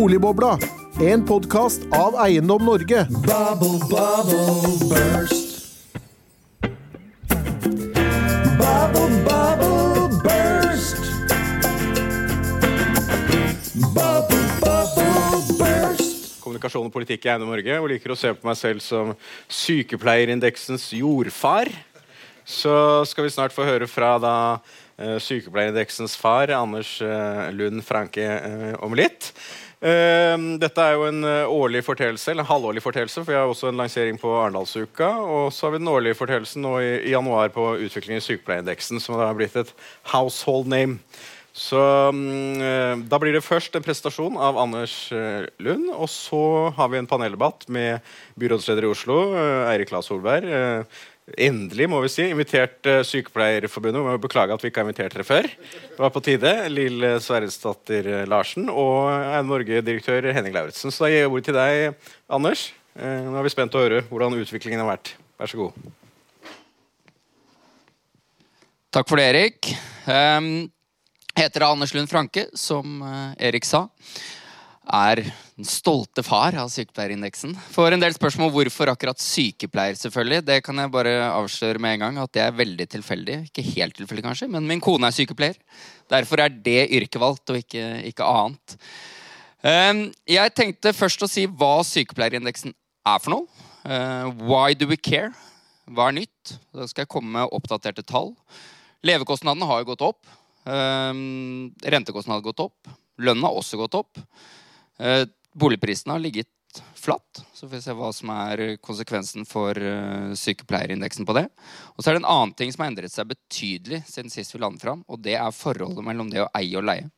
Boligbobla, en podkast av Eiendom Norge. Bubble, bubble, burst. Bubble, bubble, burst. Bubble, bubble, burst. kommunikasjon og politikk i Eiendom Norge, og liker å se på meg selv som sykepleierindeksens jordfar. Så skal vi snart få høre fra da eh, sykepleierindeksens far, Anders eh, Lund Franke, eh, om litt. Eh, dette er jo en eh, årlig fortellelse, eller en halvårlig fortellelse, for vi har også en lansering på Arendalsuka. Og så har vi den årlige fortellelsen nå i, januar på utviklingen i sykepleierindeksen, som da har blitt et household name. Så mm, eh, Da blir det først en presentasjon av Anders eh, Lund. Og så har vi en paneldebatt med byrådsleder i Oslo, Eirik Lae Solberg. Eh, Endelig, må vi si. Invitert eh, Sykepleierforbundet. Vi må beklage at vi ikke har invitert dere før. Det var på tide. Lill Sverresdatter eh, Larsen og Norge-direktør Henning Lauritzen. Så da gir jeg ordet til deg, Anders. Eh, Nå er vi spent å høre hvordan utviklingen har vært. Vær så god. Takk for det, Erik. Um, heter Anders Lund Franke, som eh, Erik sa. Er den stolte far av sykepleierindeksen. Får en del spørsmål hvorfor akkurat sykepleier, selvfølgelig. Det kan jeg bare avsløre med en gang at det er veldig tilfeldig. Ikke helt tilfeldig, kanskje, men min kone er sykepleier. Derfor er det yrket valgt, og ikke, ikke annet. Um, jeg tenkte først å si hva sykepleierindeksen er for noe. Uh, why do we care? Hva er nytt? Da skal jeg komme med oppdaterte tall. Levekostnadene har jo gått opp. Um, rentekostnadene har gått opp. Lønnen har også gått opp. Uh, boligprisene har ligget flatt. Så får vi se hva som er konsekvensen for uh, sykepleierindeksen på det. Og så er det en annen ting som har endret seg betydelig siden sist vi landet fram, og det er forholdet mellom det å eie og leie.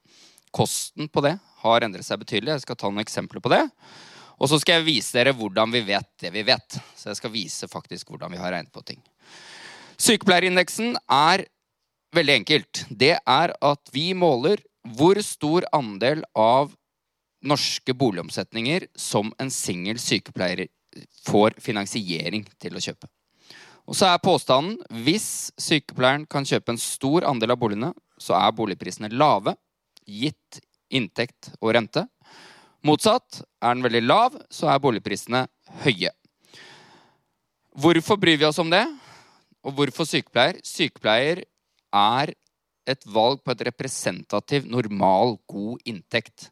Kosten på det har endret seg betydelig. Jeg skal ta noen eksempler på det. Og så skal jeg vise dere hvordan vi vet det vi vet. Så jeg skal vise faktisk hvordan vi har regnet på ting. Sykepleierindeksen er veldig enkelt. Det er at vi måler hvor stor andel av norske boligomsetninger som en singel sykepleier får finansiering til å kjøpe. Og så er påstanden hvis sykepleieren kan kjøpe en stor andel av boligene, så er boligprisene lave, gitt inntekt og rente. Motsatt, er den veldig lav, så er boligprisene høye. Hvorfor bryr vi oss om det? Og hvorfor sykepleier? Sykepleier er et valg på et representativ, normal, god inntekt.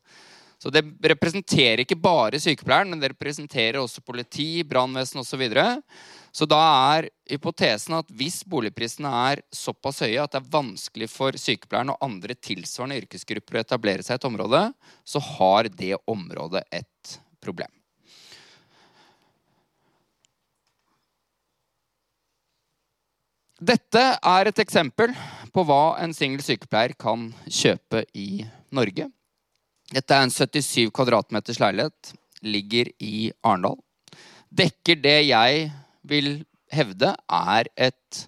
Så det representerer ikke bare sykepleieren, men det representerer også politi, brannvesen osv. Så, videre. så da er hypotesen at hvis boligprisene er såpass høye at det er vanskelig for sykepleieren og andre tilsvarende yrkesgrupper å etablere seg i et område, så har det området et problem. Dette er et eksempel på hva en singel sykepleier kan kjøpe i Norge. Dette er en 77 kvadratmeters leilighet. Ligger i Arendal. Dekker det jeg vil hevde er et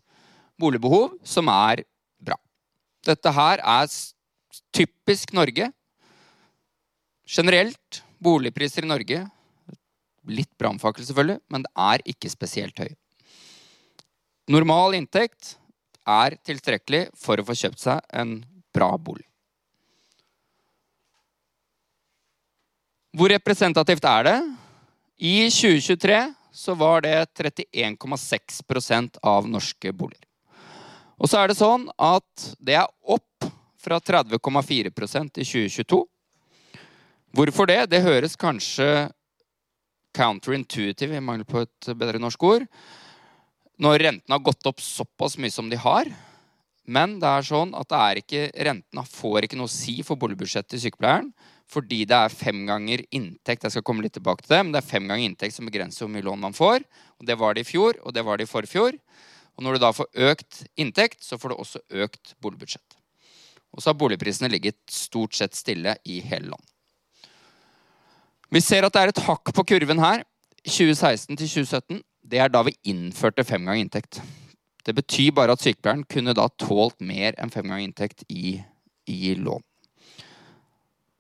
boligbehov som er bra. Dette her er typisk Norge. Generelt boligpriser i Norge Litt brannfakkel, selvfølgelig, men det er ikke spesielt høy. Normal inntekt er tilstrekkelig for å få kjøpt seg en bra bolig. Hvor representativt er det? I 2023 så var det 31,6% av norske boliger. Og så er det sånn at det er opp fra 30,4% i 2022. Hvorfor det? Det høres kanskje counterintuitive, i mangel på et bedre norsk ord, når rentene har gått opp såpass mye som de har. Men det er sånn at det er ikke, rentene får ikke noe å si for boligbudsjettet til sykepleieren. Fordi det er fem ganger inntekt jeg skal komme litt tilbake til det, men det er fem ganger inntekt som begrenser hvor mye lån man får. Og Det var det i fjor, og det var det i forfjor. Og når du da får økt inntekt, så får du også økt boligbudsjett. Og så har boligprisene ligget stort sett stille i hele landet. Vi ser at det er et hakk på kurven her. 2016 til 2017. Det er da vi innførte fem ganger inntekt. Det betyr bare at sykepleieren kunne da tålt mer enn fem ganger inntekt i, i lån.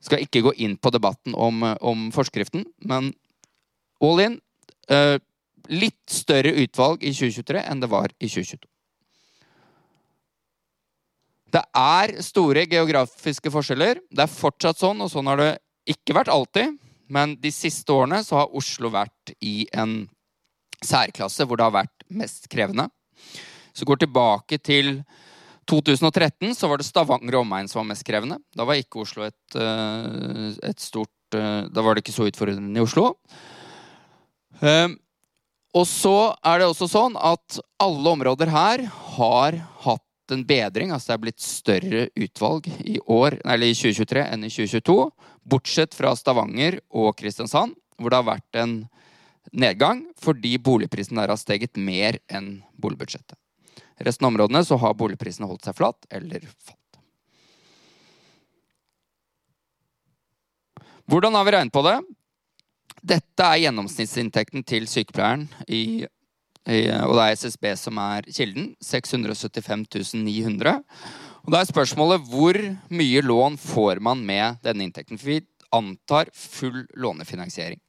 Skal ikke gå inn på debatten om, om forskriften, men all in eh, litt større utvalg i 2023 enn det var i 2022. Det er store geografiske forskjeller. Det er fortsatt sånn, og sånn har det ikke vært alltid, men de siste årene så har Oslo vært i en særklasse hvor det har vært mest krevende. Så går tilbake til 2013, så var det Stavanger og omegn som var mest krevende. Da var ikke Oslo et, eh, et stort eh, Da var det ikke så utfordrende i Oslo. Um, og så er det også sånn at alle områder her har hatt en bedring. Altså det er blitt større utvalg i år, eller i 2023 enn i 2022. Bortsett fra Stavanger og Kristiansand, hvor det har vært en nedgang fordi boligprisen der har steget mer enn boligbudsjettet. Resten av områdene så har boligprisene holdt seg flatt eller falt. Hvordan har vi regnet på det? Dette er gjennomsnittsinntekten til sykepleieren i, i, og det er SSB som er kilden. 675 900. Og da er spørsmålet hvor mye lån får man med denne inntekten? For vi antar full lånefinansiering.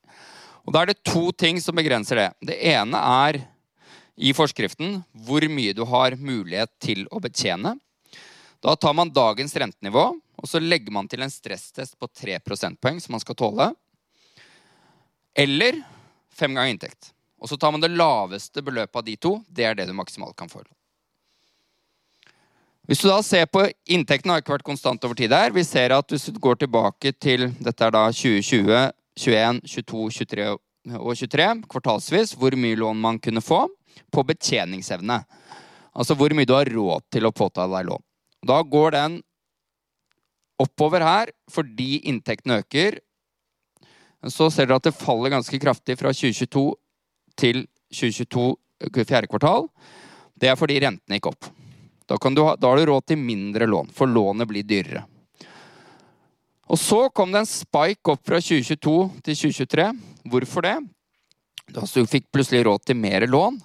Og Da er det to ting som begrenser det. Det ene er i forskriften hvor mye du har mulighet til å betjene. Da tar man dagens rentenivå og så legger man til en stresstest på 3 prosentpoeng som man skal tåle. Eller fem ganger inntekt. Og så tar man det laveste beløpet av de to. Det er det du maksimalt kan få. Hvis du da ser på Inntekten har ikke vært konstant over tid her. Vi ser at hvis du går tilbake til dette er da 2020, 21, 22, 23 og 23, kvartalsvis, hvor mye lån man kunne få på betjeningsevne. Altså hvor mye du har råd til å påta deg lån. Da går den oppover her fordi inntektene øker. Så ser dere at det faller ganske kraftig fra 2022 til 2022 fjerde kvartal. Det er fordi rentene gikk opp. Da, ha, da har du råd til mindre lån, for lånet blir dyrere. Og så kom det en spike opp fra 2022 til 2023. Hvorfor det? Da du fikk plutselig råd til mer lån.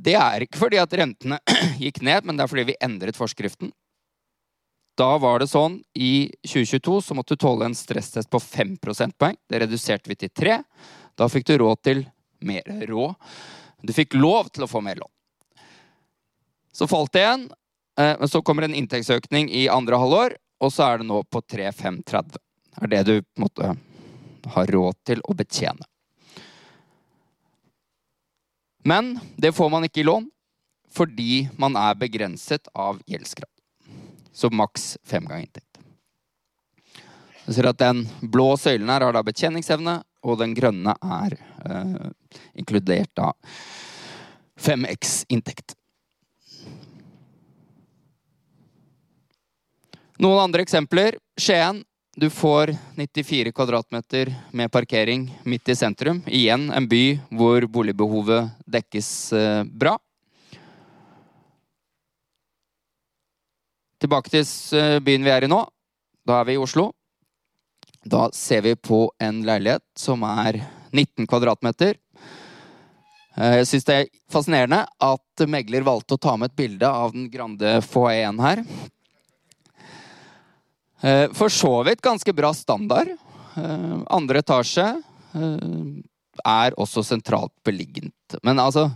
Det er ikke fordi at rentene gikk ned, men det er fordi vi endret forskriften. Da var det sånn i 2022 så måtte du tåle en stresstest på 5 prosentpoeng. Det reduserte vi til 3. Da fikk du råd til mer råd. Du fikk lov til å få mer lån. Så falt det igjen. Eh, men så kommer en inntektsøkning i andre halvår, og så er det nå på 3,530. Det er det du måtte ha råd til å betjene. Men det får man ikke i lån fordi man er begrenset av gjeldsgrad. Så maks fem ganger inntekt. Du ser at Den blå søylen her har da betjeningsevne, og den grønne er eh, inkludert da 5X inntekt. Noen andre eksempler. Skien. Du får 94 kvadratmeter med parkering midt i sentrum. Igjen en by hvor boligbehovet dekkes eh, bra. Tilbake til eh, byen vi er i nå. Da er vi i Oslo. Da ser vi på en leilighet som er 19 kvadratmeter. Eh, jeg syns det er fascinerende at megler valgte å ta med et bilde av den grande foajeen her. Eh, for så vidt ganske bra standard. Eh, andre etasje eh, er også sentralt beliggent. Men altså,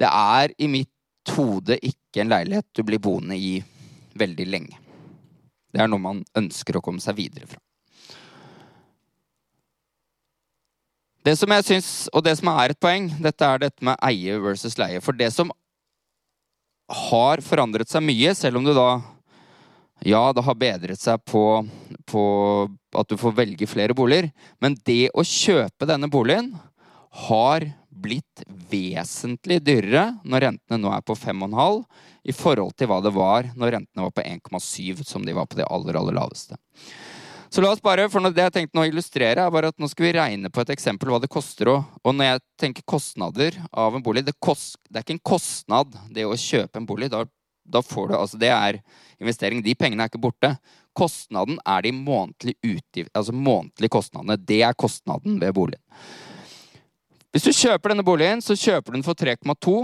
det er i mitt hode ikke en leilighet du blir boende i veldig lenge. Det er noe man ønsker å komme seg videre fra. Det som jeg synes, og det som er et poeng, dette er dette med eie versus leie. For det som har forandret seg mye, selv om du da ja, det har bedret seg på, på, at du får velge flere boliger. Men det å kjøpe denne boligen har blitt vesentlig dyrere når rentene nå er på 5,5 i forhold til hva det var når rentene var på 1,7, som de var på det aller, aller laveste. Så la oss bare, for Det jeg tenkte nå å illustrere, er bare at nå skal vi regne på et eksempel hva det koster å Og når jeg tenker kostnader av en bolig Det, kost, det er ikke en kostnad, det å kjøpe en bolig. Da da får du, altså Det er investering. De pengene er ikke borte. Kostnaden er de månedlige, utgiv, altså månedlige kostnadene. Det er kostnaden ved boligen. Hvis du kjøper denne boligen, så kjøper du den for 3,2.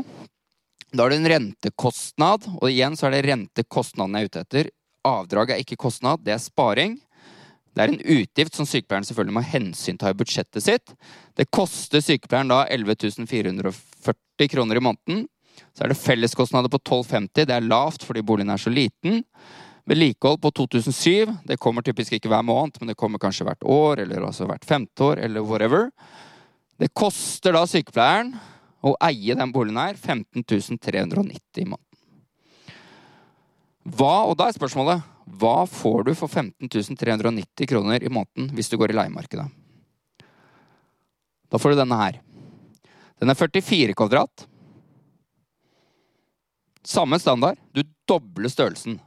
Da har du en rentekostnad, og igjen så er det rentekostnaden jeg er ute etter. Avdrag er ikke kostnad, det er sparing. Det er en utgift som sykepleieren selvfølgelig må hensynta i budsjettet sitt. Det koster sykepleieren da 11 440 kroner i måneden. Så er det felleskostnader på 1250. Det er lavt fordi boligen er så liten. Vedlikehold på 2007 det kommer typisk ikke hver måned, men det kommer kanskje hvert år eller altså hvert femte år. eller whatever. Det koster da sykepleieren å eie den boligen her 15 390 i måneden. Hva, og da er spørsmålet hva får du for 15 390 kroner i måneden hvis du går i leiemarkedet? Da får du denne her. Den er 44 kvadrat. Samme standard. Du dobler størrelsen.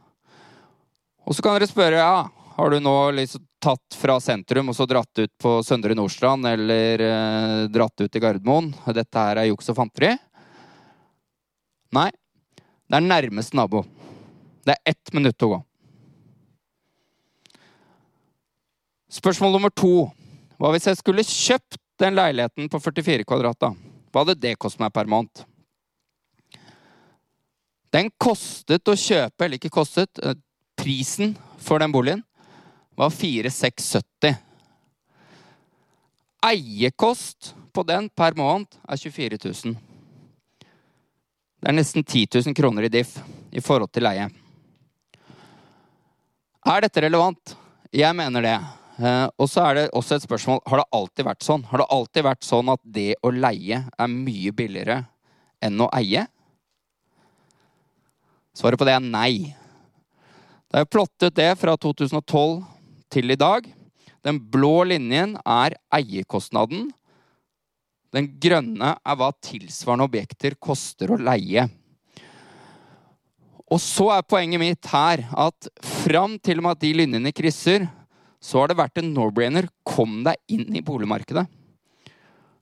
Og så kan dere spørre ja, har du nå liksom tatt fra sentrum og så dratt ut på Søndre Nordstrand eller eh, dratt ut i Gardermoen? Dette her er juks og fanteri. Nei. Det er nærmeste nabo. Det er ett minutt å gå. Spørsmål nummer to. Hva hvis jeg skulle kjøpt den leiligheten på 44 kvadrat? Hva hadde det kostet meg per måned? Den kostet å kjøpe, eller ikke kostet, eh, prisen for den boligen var 4670. Eiekost på den per måned er 24 000. Det er nesten 10 000 kroner i diff i forhold til leie. Er dette relevant? Jeg mener det. Eh, og så er det også et spørsmål har det alltid vært sånn. Har det alltid vært sånn at det å leie er mye billigere enn å eie? Svaret på det er nei. Det er plottet det fra 2012 til i dag. Den blå linjen er eierkostnaden. Den grønne er hva tilsvarende objekter koster å leie. Og så er poenget mitt her at fram til og med at de linjene krysser, så har det vært en no-brainer. Kom deg inn i boligmarkedet.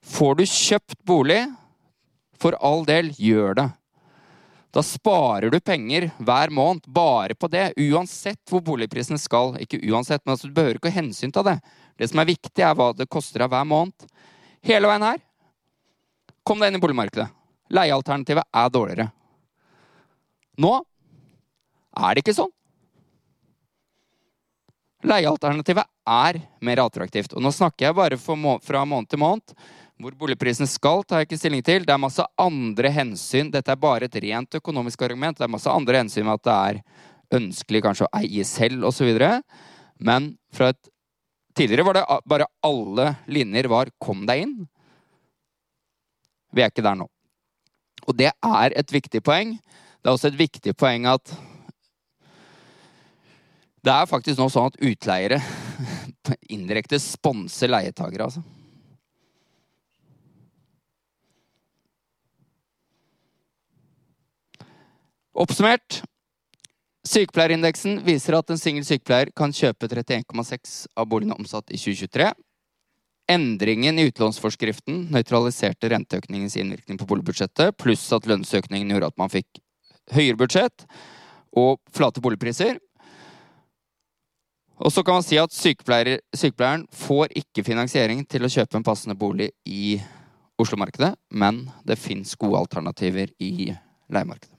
Får du kjøpt bolig, for all del, gjør det. Da sparer du penger hver måned bare på det, uansett hvor boligprisene skal. Ikke uansett, men altså, Du behøver ikke å hensynta det. Det som er viktig, er hva det koster deg hver måned. Hele veien her. Kom deg inn i boligmarkedet. Leiealternativet er dårligere. Nå er det ikke sånn. Leiealternativet er mer attraktivt. Og nå snakker jeg bare må fra måned til måned. Hvor boligprisen skal, tar jeg ikke stilling til. Det er masse andre hensyn. Dette er bare et rent økonomisk argument. Det er masse andre hensyn med at det er ønskelig kanskje å eie selv osv. Men fra et Tidligere var det bare alle linjer var 'kom deg inn'. Vi er ikke der nå. Og det er et viktig poeng. Det er også et viktig poeng at det er faktisk nå sånn at utleiere indirekte sponser leietagere, altså. Oppsummert. Sykepleierindeksen viser at en singel sykepleier kan kjøpe 31,6 av boligene omsatt i 2023. Endringen i utlånsforskriften nøytraliserte renteøkningens innvirkning på boligbudsjettet, pluss at lønnsøkningen gjorde at man fikk høyere budsjett og flate boligpriser. Og så kan man si at sykepleieren får ikke finansiering til å kjøpe en passende bolig i Oslo-markedet, men det fins gode alternativer i leiemarkedet.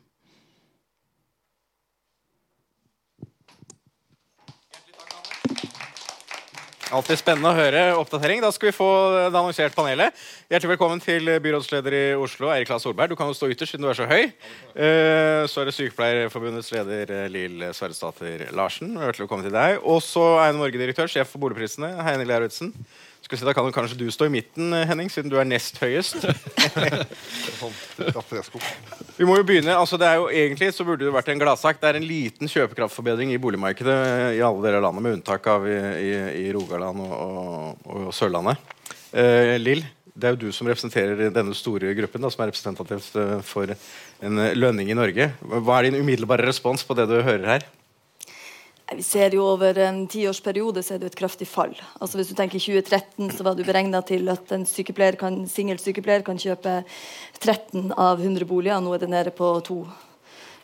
Alltid spennende å høre oppdatering. Da skal vi få det annonsert panelet. Hjertelig velkommen til byrådsleder i Oslo, Eirik Klas Solberg. Du kan jo stå ytterst siden du er så høy. Eh, så er det Sykepleierforbundets leder eh, Lill Sverresdatter Larsen. Hjertelig velkommen til deg. Og så Eiendom Norge-direktør, sjef for boligprisene, Heine Glerudsen. Si, da kan kanskje du stå i midten, Henning, siden du er nest høyest. Vi må jo begynne, altså det er jo Egentlig så burde det vært en gladsak. Det er en liten kjøpekraftforbedring i boligmarkedet i alle deler av landet, med unntak av i, i, i Rogaland og, og, og Sørlandet. Eh, Lill, det er jo du som representerer denne store gruppen, da, som er representativt eh, for en lønning i Norge. Hva er din umiddelbare respons på det du hører her? Vi ser jo over en tiårsperiode så er det et kraftig fall. Altså Hvis du tenker 2013, så var det beregna til at en sykepleier kan, singel sykepleier kan kjøpe 13 av 100 boliger. Nå er det nede på to.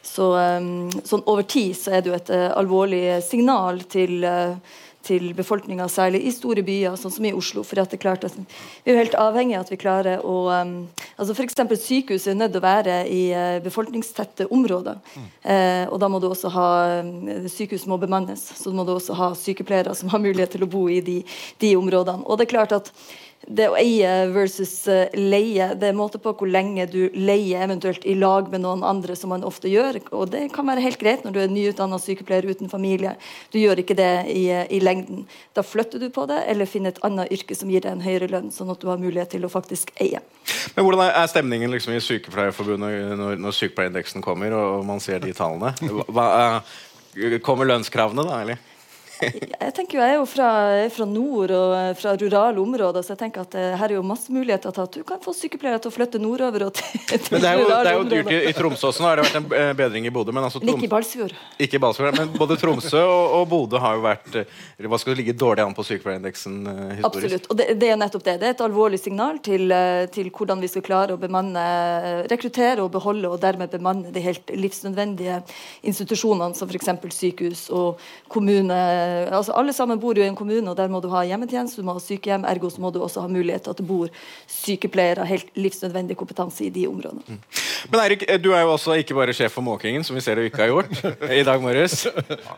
Så um, sånn over tid så er det jo et uh, alvorlig signal til uh, til befolkninga, særlig i store byer, sånn som i Oslo. for det er klart at Vi er jo helt avhengig av at vi klarer å um, altså F.eks. sykehus er nødt til å være i uh, befolkningstette områder. Mm. Uh, og da må du også ha uh, Sykehus må bemannes, så du må du også ha sykepleiere som har mulighet til å bo i de, de områdene. Og det er klart at det å eie versus eh, leie, det er måte på hvor lenge du leier eventuelt i lag med noen andre, som man ofte gjør. Og det kan være helt greit når du er nyutdanna sykepleier uten familie. Du gjør ikke det i, i, lengden. Da flytter du på det, eller finner et annet yrke som gir deg en høyere lønn, sånn at du har mulighet til å faktisk eie. Men Hvordan er stemningen liksom, i Sykepleierforbundet når, når sykepleierindeksen kommer og man ser de tallene? Hva, eh, kommer lønnskravene, da? eller? Jeg tenker jo, jeg er jo fra, fra, nord og eh, fra rurale områder, så jeg tenker at uh, her er jo masse muligheter til at du kan få sykepleiere til å flytte nordover. og til, til men Det er jo, det er jo dyrt i, i, Tromsø også. Nå har det vært en uh, bedring i Bodø. Men altså, Ikke i Balsfjord. Ikke i Balsfjord, men både Tromsø og, og Bodø har jo vært uh, hva skal ligge dårlig an på sykepleierindeksen historisk. Absolutt. Og det, det, er nettopp det. Det er et alvorlig signal til, til hvordan vi skal klare å bemanne, rekruttere og beholde og dermed bemanne de helt livsnødvendige institusjonene som f.eks. sykehus og kommune altså Alle sammen bor jo i en kommune, og der må du ha hjemmetjeneste, du må ha sykehjem. Ergo så må du også ha mulighet til at det bor sykepleiere, helt livsnødvendig kompetanse i de områdene. Mm. Men Eirik, du er jo også ikke bare sjef for måkingen, som vi ser du ikke har gjort i dag morges.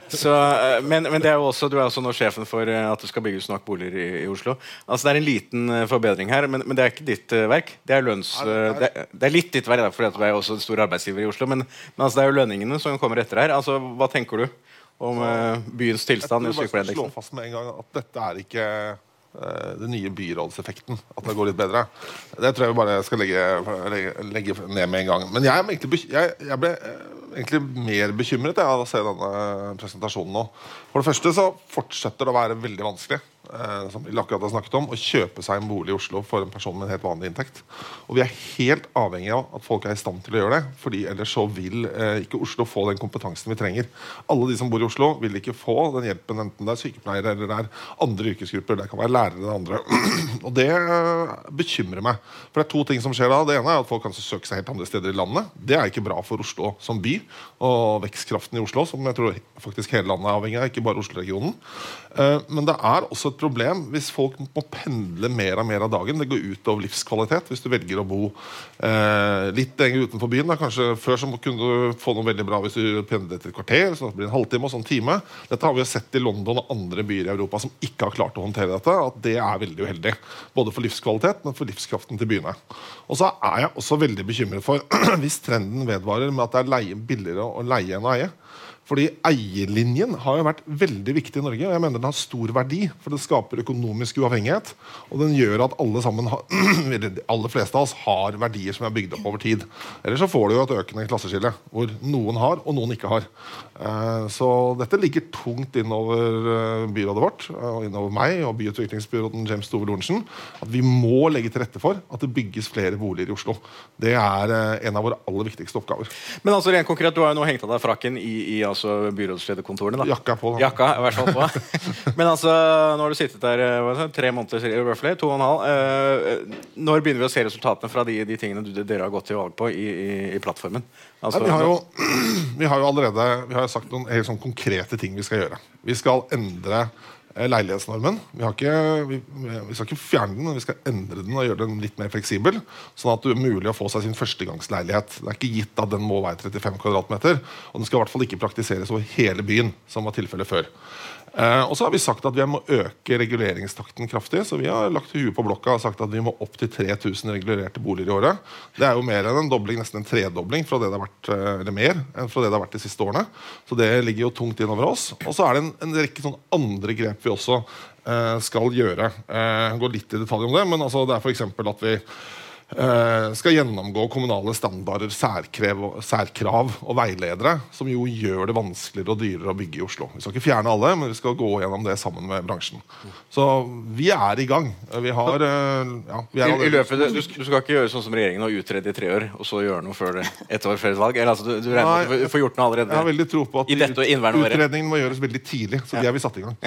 Så, eh, men, men er også, du er også nå sjefen for eh, at det skal bygges nok boliger i, i Oslo. Altså Det er en liten eh, forbedring her, men, men det er ikke ditt verk. Det er, lønns, det er, det er litt ditt verk, fordi du er også en stor arbeidsgiver i Oslo. Men, men altså, det er jo lønningene som kommer etter her. Altså, Hva tenker du? Om uh, byens tilstand i bare Slå fast med en gang at dette er ikke uh, den nye byrådseffekten. At det går litt bedre. Det tror jeg vi bare skal legge, legge, legge ned med en gang. Men jeg, jeg, jeg ble uh, egentlig mer bekymret av å se denne presentasjonen nå. For det første så fortsetter det å være veldig vanskelig eh, som vi akkurat har snakket om, å kjøpe seg en bolig i Oslo for en person med en helt vanlig inntekt. Og vi er helt avhengig av at folk er i stand til å gjøre det. fordi ellers så vil eh, ikke Oslo få den kompetansen vi trenger. Alle de som bor i Oslo, vil ikke få den hjelpen, enten det er sykepleiere eller det er andre yrkesgrupper. Det kan være lærere eller andre. og det eh, bekymrer meg. For det er to ting som skjer da. Det ene er at folk kan søke seg helt andre steder i landet. Det er ikke bra for Oslo som by og vekstkraften i Oslo, som jeg tror faktisk hele landet er avhengig av, ikke bare Oslo-regionen. Eh, men det er også et problem hvis folk må pendle mer og mer av dagen. Det går ut over livskvalitet hvis du velger å bo eh, litt lenger utenfor byen. Da. Kanskje Før så kunne du få noe veldig bra hvis du pendlet et kvarter. så det blir en halvtime og sånn time. Dette har vi jo sett i London og andre byer i Europa som ikke har klart å håndtere dette. At det er veldig uheldig. Både for livskvalitet, men for livskraften til byene. Og så er jeg også veldig bekymret for hvis trenden vedvarer med at det er leie, billigere å leie enn å eie. Fordi eierlinjen har jo vært veldig viktig i Norge. og jeg mener Den har stor verdi, for det skaper økonomisk uavhengighet. Og den gjør at alle sammen har, aller fleste av oss har verdier som er bygd opp over tid. Ellers så får du jo et økende klasseskille, hvor noen har og noen ikke har. Eh, så dette ligger tungt innover eh, byrådet vårt og innover meg og byutviklingsbyråden James Tove Lorentzen, At vi må legge til rette for at det bygges flere boliger i Oslo. Det er eh, en av våre aller viktigste oppgaver. Men altså rent konkret, du har jo nå hengt av deg frakken i, i altså byrådslederkontorene. da. Jakka på. Da. Jakka, i hvert fall på. Men altså, nå har du sittet der det, tre måneder, fall, to og en halv. Eh, når begynner vi å se resultatene fra de, de tingene du, dere har gått til valg på i, i, i plattformen? Altså, Nei, vi, har jo, vi, har jo, allerede vi har sagt noen helt sånn konkrete ting vi skal gjøre. Vi skal endre Eh, leilighetsnormen. Vi, ikke, vi, vi, skal ikke fjerne den, men vi skal endre den og gjøre den litt mer fleksibel. Sånn at det er mulig å få seg sin førstegangsleilighet. Det er ikke gitt at den må være 35 kvm, og den skal i hvert fall ikke praktiseres over hele byen, som var tilfellet før. Eh, og så har vi sagt at vi må øke reguleringstakten kraftig. Så vi har lagt huet på blokka og sagt at vi må opp til 3000 regulerte boliger i året. Det er jo mer enn en dobling, nesten en tredobling fra det det har vært, eh, eller mer enn fra det det har vært de siste årene. Så det ligger jo tungt innover oss. Og så er det en, en rekke sånn andre grep vi også eh, skal gjøre. Eh, gå litt i detalj om det, men altså, det er f.eks. at vi skal gjennomgå kommunale standarder, særkrav, særkrav, og veiledere, som jo gjør det vanskeligere og dyrere å bygge i Oslo. Vi skal ikke fjerne alle, men vi skal gå gjennom det sammen med bransjen. Så vi er i gang. Vi har eh, ja, vi I, i løpet, du, du, skal ikke gjøre sånn som regjeringen og utrede i tre år, og så gjøre noe før ett år før et valg? Eller, altså, du, du regner med at du får gjort noe allerede? Jeg har veldig tro på at utredningen må gjøres veldig tidlig. Så det har vi satt i gang.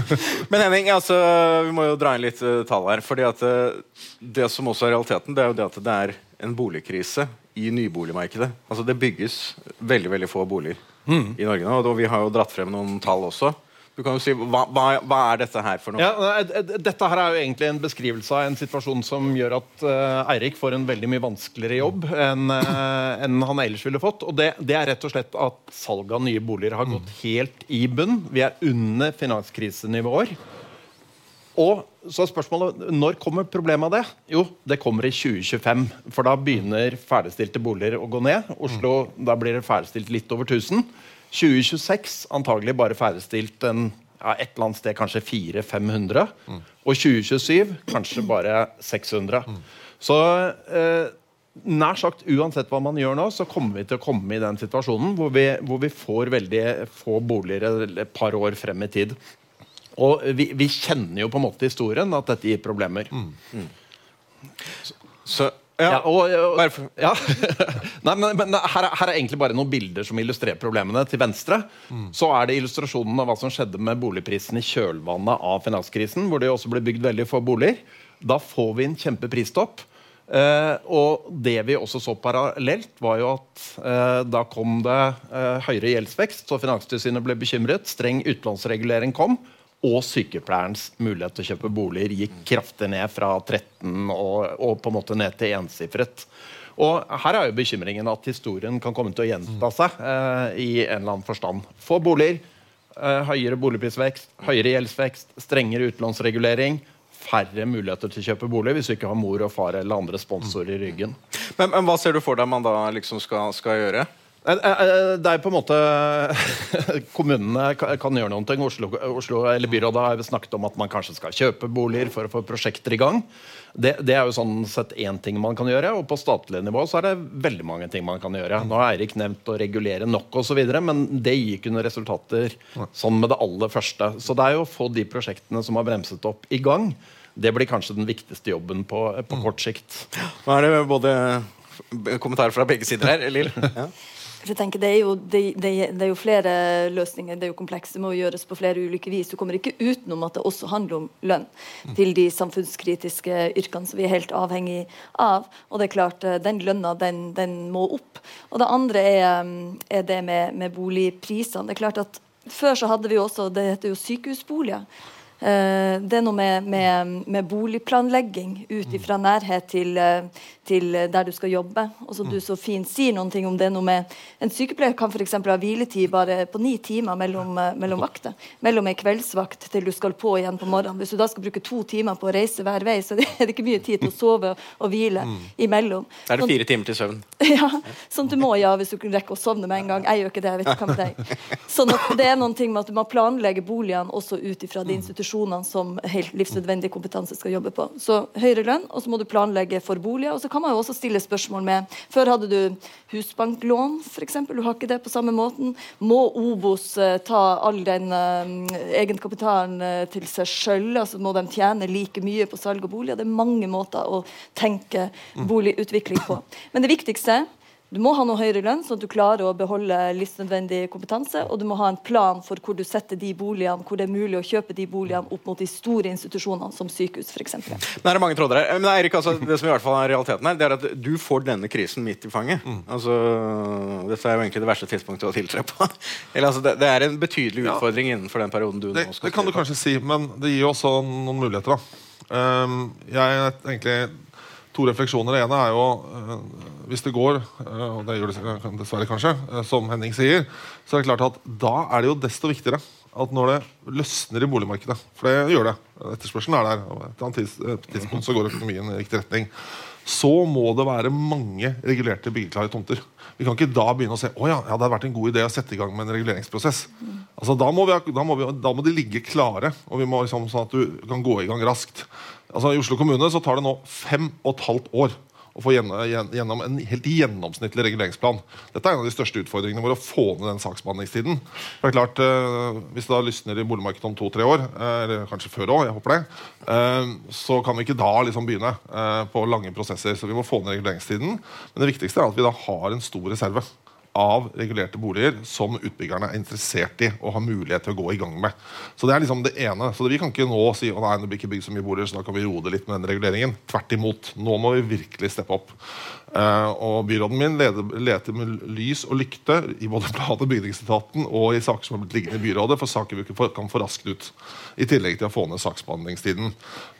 men Henning, altså, vi må jo dra inn litt uh, tall her. fordi at det som også er realiteten, det er jo det at det er en boligkrise i nyboligmarkedet. Altså Det bygges veldig veldig få boliger mm. i Norge nå. Og vi har jo dratt frem noen tall også. Du kan jo si, hva, hva, hva, er dette her for noe? Ja, dette her er jo egentlig en beskrivelse av en situasjon som gjør at uh, Eirik får en veldig mye vanskeligere jobb enn uh, en han ellers ville fått. Og det, det, er rett og slett at salget av nye boliger har gått helt i bunn. Vi er under finanskrisenivåer. og så spørsmålet, Når kommer problemet av det? Jo, det kommer i 2025. For da begynner ferdigstilte boliger å gå ned. Oslo, Da blir det ferdigstilt litt over 1000. 2026 antagelig bare ferdigstilt en, ja, et eller annet sted kanskje 400-500. Og 2027 kanskje bare 600. Så eh, nær sagt uansett hva man gjør nå, så kommer vi til å komme i den situasjonen hvor vi, hvor vi får veldig få boliger et par år frem i tid. Og vi, vi kjenner jo på en måte historien at dette gir problemer. Så, Ja, ja. og, og, ja. Nei, men, men her, er- her er egentlig bare noen bilder som illustrerer problemene. Til venstre så er det illustrasjonen av hva som skjedde med boligprisen i kjølvannet av finanskrisen, hvor det også ble bygd veldig få boliger. Da får vi en kjempepristopp. Eh, og det vi også så parallelt, var jo at eh, da kom det eh, høyere gjeldsvekst, så Finanstilsynet ble bekymret. Streng utlånsregulering kom. Og sykepleierens mulighet til å kjøpe boliger gikk kraftig ned fra 13 og, og på en måte ned til ensifret. Og her er jo bekymringen at historien kan komme til å gjenta seg eh, i en eller annen forstand. Få boliger, eh, høyere boligprisvekst, høyere gjeldsvekst, strengere utlånsregulering. Færre muligheter til å kjøpe bolig hvis du ikke har mor og far eller andre sponsorer i ryggen. Men, men hva ser du for deg man da liksom skal, skal gjøre? Eh, eh, eh, Det er på en måte Kommunene kan gjøre noen ting. Oslo, Oslo, eller Byrådet har snakket om at man kanskje skal kjøpe boliger for å få prosjekter i gang. Det, det er jo sånn sett én ting man kan gjøre. Og på statlig nivå så er det veldig mange ting man kan gjøre. Nå har Eirik nevnt å regulere nok osv., men det gir ikke noen resultater sånn med det aller første. Så det er jo å få de prosjektene som har bremset opp, i gang. Det blir kanskje den viktigste jobben på, på kort sikt. Nå er det både kommentarer fra begge sider her. Lill? Ja. For jeg tenker, det er, jo, det, det, det er jo flere løsninger. Det er jo komplekst. Det må gjøres på flere ulike vis. Du kommer ikke utenom at det også handler om lønn til de samfunnskritiske yrkene som vi er helt avhengig av. Og det er klart, eh, den lønna, den, den må opp. Og det andre er, mm, er det med, med boligprisene. Det er klart at før så hadde vi også Det heter jo sykehusboliger. Eh, det er noe med, med, med boligplanlegging ut ifra nærhet til, eh, til der du skal jobbe. Og som du så fint sier noen ting om det noe med En sykepleier kan f.eks. ha hviletid bare på ni timer mellom, eh, mellom vakter. Mellom ei kveldsvakt til du skal på igjen på morgenen. Hvis du da skal bruke to timer på å reise hver vei, så er det ikke mye tid til å sove og hvile imellom. Da er det Sånn- fire timer til søvn. ja, sånn du må, ja, hvis du kunne rekke å sovne med en gang. Jeg gjør ikke det. jeg vet ikke hva med deg. Sånn at det er noen ting med at du må planlegge boligene også ut ifra de institusjonene som helt livsnødvendig kompetanse skal jobbe på. Så høyere lønn, og så må du planlegge for boliger. Og så kan man jo også stille spørsmål med Før hadde du husbanklån, f.eks. Du har ikke det på samme måten. Må Obos eh, ta all den eh, egenkapitalen eh, til seg sjøl? Altså, må de tjene like mye på salg av boliger? Det er mange måter å tenke boligutvikling på. Men det viktigste du må ha noe høyere lønn, sånn at du klarer å beholde livsnødvendig kompetanse. Og du må ha en plan for hvor du setter de boligene, hvor det er mulig å kjøpe de boligene opp mot de store institusjonene, som sykehus f.eks. Det er mange tråder her. Men Erik, altså, det som i hvert fall er realiteten her, det er at du får denne krisen midt i fanget. Altså, dette er jo egentlig det verste tidspunktet å tiltre på. Eller, altså, det, det er en betydelig Ja. utfordring innenfor den perioden du Det, nå skal det kan du kanskje si, men det gir jo også noen muligheter. da Um, Jeg er egentlig to refleksjoner. Det ene er jo eh, hvis det går, eh, og det gjør det dessverre kanskje, eh, som Henning sier, så er det klart at da er det jo desto viktigere at når det løsner i boligmarkedet, for det gjør det, etterspørselen er der, og et annet tidspunkt så går økonomien i riktig retning, så må det være mange regulerte byggeklare tomter. Vi kan ikke da begynne å se å ja, ja, det hadde vært en god idé å sette i gang med en reguleringsprosess. Altså, da, må vi, da, må vi, da må de ligge klare, og vi må liksom, sånn at du kan gå i gang raskt. Altså, I Oslo kommune så tar det nå fem og et halvt år å få gjennom, en helt gjennomsnittlig reguleringsplan. Dette er en av de største utfordringene våre, å få ned den saksbehandlingstiden. For det er klart, eh, Hvis det da lysner i boligmarkedet om to-tre år, eh, eller kanskje før òg, jeg håper det, eh, så kan vi ikke da liksom begynne på lange prosesser. Så vi må få ned reguleringstiden. Men det viktigste er at vi da har en stor reserve av regulerte boliger som utbyggerne er interessert i og har mulighet til å gå i gang med. Så det er liksom det ene. Så Vi kan ikke nå si å nei, det blir ikke bygd så mye boliger, så da kan vi roe det litt med den reguleringen. Tvert imot. Nå må vi virkelig steppe opp. Uh, og Byråden min leder, leter med lys og lykte i både plan- og bygningsetaten og i saker som har blitt liggende i byrådet, for saker vi ikke kan få raskt ut. I tillegg til å få ned saksbehandlingstiden.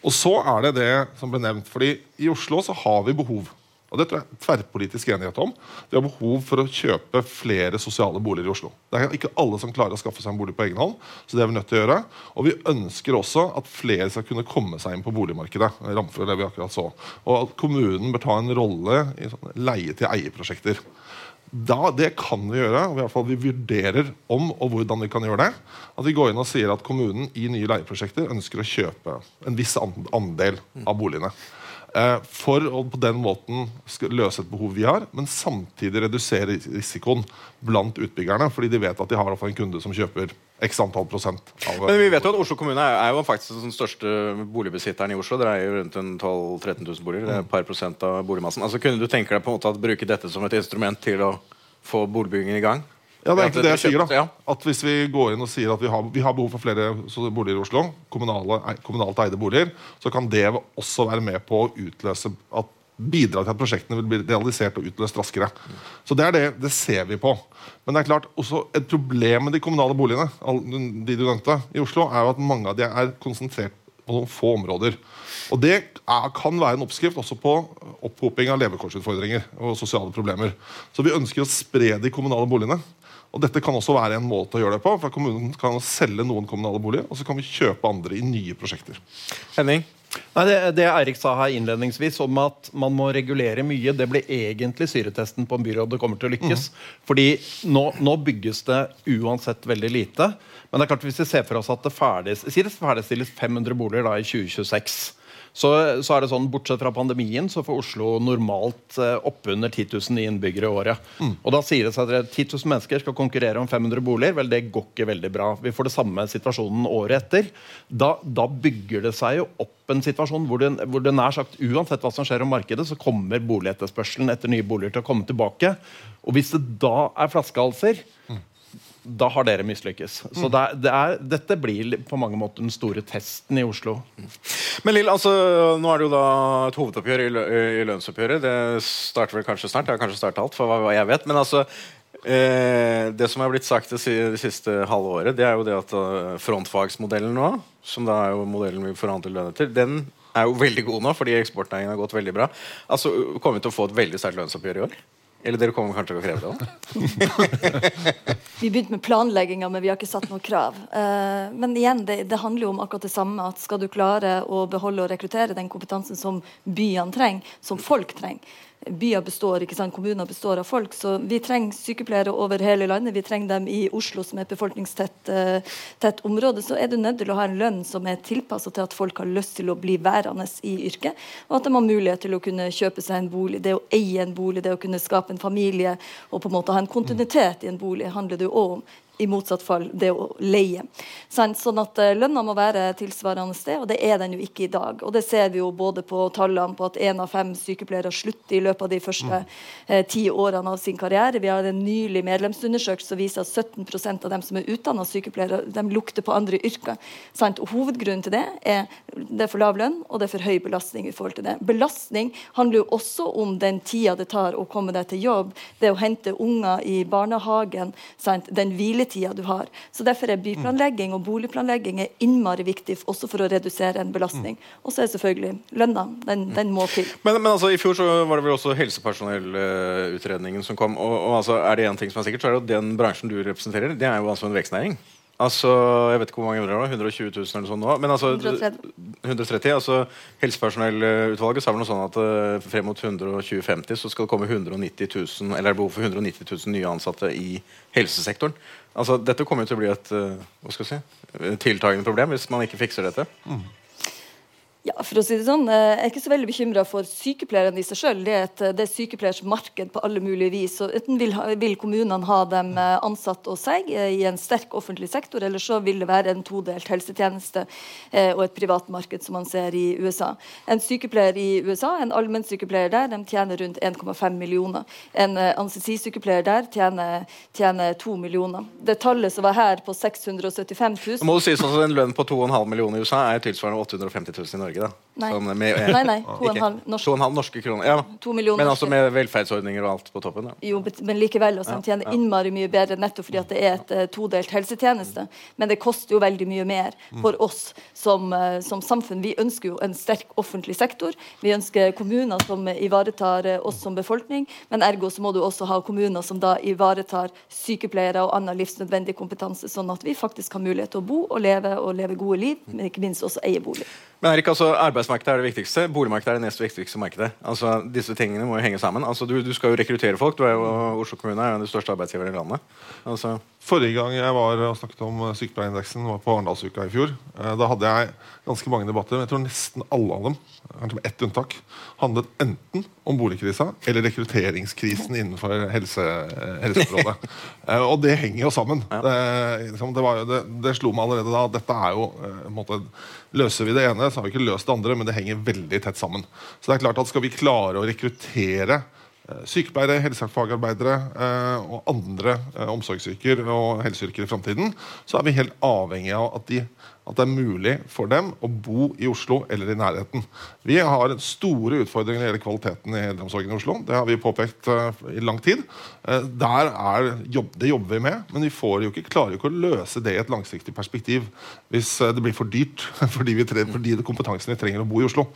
Og så er det det som ble nevnt. fordi i Oslo så har vi behov Og det tror jeg er tverrpolitisk enighet om. Vi har behov for å kjøpe flere sosiale boliger i Oslo. Det er ikke alle som klarer å skaffe seg en bolig på egen hånd. så det er vi nødt til å gjøre. Og vi ønsker også at flere skal kunne komme seg inn på boligmarkedet. Ramfjord, det vi akkurat så. Og at kommunen bør ta en rolle i leie-til-eie-prosjekter. Da, det kan vi gjøre, og i hvert fall vi vurderer om og hvordan vi kan gjøre det. At vi går inn og sier at kommunen i nye leieprosjekter ønsker å kjøpe en viss andel av boligene. Eh, for å på den måten løse et behov vi har, men samtidig redusere risikoen blant utbyggerne. Fordi de vet at de har en kunde som kjøper x antall prosent. Av, Men vi vet jo at Oslo kommune er, jo faktisk den største boligbesitteren i Oslo. Dere er jo rundt 12 000-13 000 boliger. Det er et par prosent av boligmassen. Altså Kunne du tenke deg på en måte å bruke dette som et instrument til å få boligbyggingen i gang? Ja, det er egentlig det jeg sier. da At Hvis vi går inn og sier at vi har, vi har behov for flere boliger i Oslo, kommunale, kommunalt eide boliger, så kan det også være med på å utløse at bidra til at prosjektene vil bli realisert og utløst raskere. Så det er det, det ser vi på. Men det er klart, også et problem med de kommunale boligene de du nevnte, i Oslo, er jo at mange av de er konsentrert på noen få områder. Og det er, kan være en oppskrift også på opphoping av levekårsutfordringer og sosiale problemer. Så vi ønsker å spre de kommunale boligene. Og dette kan også være en måte å gjøre det på. for Kommunen kan selge noen kommunale boliger, og så kan vi kjøpe andre i nye prosjekter. Henning? Nei, det, det Eirik sa her innledningsvis om at man må regulere mye, det blir egentlig syretesten på om byrådet kommer til å lykkes. Fordi nå, nå bygges det uansett veldig lite. Men det er klart hvis vi ser for oss at det det ferdigstilles 500 boliger da i 2026 så, så er det sånn, Bortsett fra pandemien så får Oslo normalt eh, oppunder 10 000 innbyggere i året. Og da sier det seg at 10 000 mennesker skal konkurrere om 500 boliger. Vel, det går ikke veldig bra. Vi får det samme situasjonen året etter. Da, da bygger det seg jo opp en situasjon hvor det, hvor det nær sagt uansett hva som skjer om markedet, så kommer boligetterspørselen etter nye boliger til å komme tilbake. Og hvis det da er flaskehalser da har dere mislykkes. Så det er, det er, dette blir på mange måter den store testen i Oslo. Men Lill, altså, nå er det jo da et hovedoppgjør i, lø i lønnsoppgjøret. Det starter vel kanskje snart. Det har kanskje startet alt, for hva, hva jeg vet. Men altså, eh, det som er blitt sagt det, det siste halve året, det er jo det at eh, frontfagsmodellen nå, som da er jo modellen vi forhandler lønn etter, den er jo veldig god nå, fordi eksportnæringen har gått veldig bra. Altså, Kommer vi til å få et veldig sterkt lønnsoppgjør i år? Eller dere kommer kanskje til å kreve det òg? Vi begynte med planlegginga, men vi har ikke satt noe krav. Eh, men igjen, det, det handler jo om akkurat det samme. at Skal du klare å beholde og rekruttere den kompetansen som byene trenger, som folk trenger Byer består, ikke sant? kommuner består av folk, så vi trenger sykepleiere over hele landet. Vi trenger dem i Oslo, som er et befolkningstett uh, område. Så er du nødt til å ha en lønn som er tilpassa til at folk har lyst til å bli værende i yrket, og at de har mulighet til å kunne kjøpe seg en bolig. Det å eie en bolig, det å kunne skape en familie og på en måte ha en kontinuitet i en bolig, handler det jo òg om i motsatt fall det å leie. Sånn at uh, Lønna må være tilsvarende sted, og det er den jo ikke i dag. Og Det ser vi jo både på tallene på at én av fem sykepleiere slutter i løpet av de første eh, ti årene av sin karriere. Vi har en nylig medlemsundersøkelse som viser at 17% av dem som er utdanna sykepleiere, de lukter på andre yrker. Sant? Og Hovedgrunnen til det er det er for lav lønn og det er for høy belastning. i forhold til det. Belastning handler jo også om den tida det tar å komme deg til jobb, det å hente unger i barnehagen, sant? den hviletida du har. Så Derfor er byplanlegging og boligplanlegging er innmari viktig også for å redusere en belastning. Og så er selvfølgelig lønna. Den, den må til. Men, men altså, i fjor så var det vel også helsepersonellutredningen som kom. Og, og altså, er det én ting som er sikkert, så er det at den bransjen du representerer, det er jo altså en vekstnæring. Altså, Jeg vet ikke hvor mange det er, 120 000 eller sånn nå. Men altså, 130. 130, altså Helsepersonellutvalget sa vel noe sånn at uh, frem mot 2050 så skal det komme 190 000, eller er det behov for 190 000 nye ansatte i helsesektoren. Altså, Dette kommer jo til å bli et uh, hva skal jeg si, tiltagende problem hvis man ikke fikser dette. Ja, for å si det sånn, eh, Jeg er ikke så veldig bekymra for sykepleierne i seg sjøl. Det, er et- det er sykepleiers marked på alle mulige vis. Så Enten vil, vil kommunene ha dem eh, ansatt hos seg eh, i en sterk offentlig sektor, eller så vil det være en todelt helsetjeneste og et privat marked, som man ser i USA. En sykepleier i USA, en allmennsykepleier der, de tjener rundt 1,5 millioner. En anestesisykepleier der tjener, tjener 2 millioner. Det tallet som var her på 675 000 Nå må du si sånn at En lønn på 2,5 millioner i USA er tilsvarende 850 000 i Norge. Da. da? Nei. Sånn med, Nei, nei, to og en halv norske, halv norske kroner. Ja. To millioner Men altså med velferdsordninger og alt på toppen. Ja. Jo, men likevel. Altså, de tjener innmari mye bedre nettopp fordi at det er et uh, todelt helsetjeneste. Men det koster jo veldig mye mer for oss som, uh, som samfunn. Vi ønsker jo en sterk offentlig sektor. Vi ønsker kommuner som eh, ivaretar uh, oss som befolkning. Men ergo så må du også ha kommuner som da ivaretar sykepleiere og annen livsnødvendig kompetanse, sånn at vi faktisk har mulighet til å bo og leve og leve gode liv, men ikke minst også eie bolig. Men Erik, altså, Arbeidsmarkedet er det viktigste. Boligmarkedet er det nest viktigste markedet. Altså, disse tingene må jo henge sammen. Altså, du, du skal jo rekruttere folk. Du er jo, Oslo kommune er jo den største arbeidsgiveren i landet. Altså, Forrige gang jeg var og snakket om eh, sykepleierindeksen, var på Arendalsuka i fjor. Eh, Da hadde jeg ganske mange debatter. men Jeg tror nesten alle av dem kanskje med ett unntak, handlet enten om boligkrisa eller rekrutteringskrisen innenfor helse, eh, helseområdet. Og det henger jo sammen. Det, liksom, det, var jo, det, det slo meg allerede da at dette er jo måte, Løser vi det ene, så har vi ikke løst det andre, men det henger veldig tett sammen. Så det er klart at skal vi klare å rekruttere sykepleiere, helsefagarbeidere eh, og andre eh, omsorgsyrker og helseyrker i framtiden, så er vi helt avhengig av at, de, at det er mulig for dem å bo i Oslo eller i nærheten. Vi har store utfordringer når det gjelder kvaliteten i eldreomsorgen i Oslo. Det har vi påpekt eh, i lang tid. Eh, der er, det jobber vi med, men vi får jo ikke, klarer jo ikke å løse det i et langsiktig perspektiv hvis eh, det blir for dyrt fordi, fordi det kompetansen vi trenger å bo i Oslo.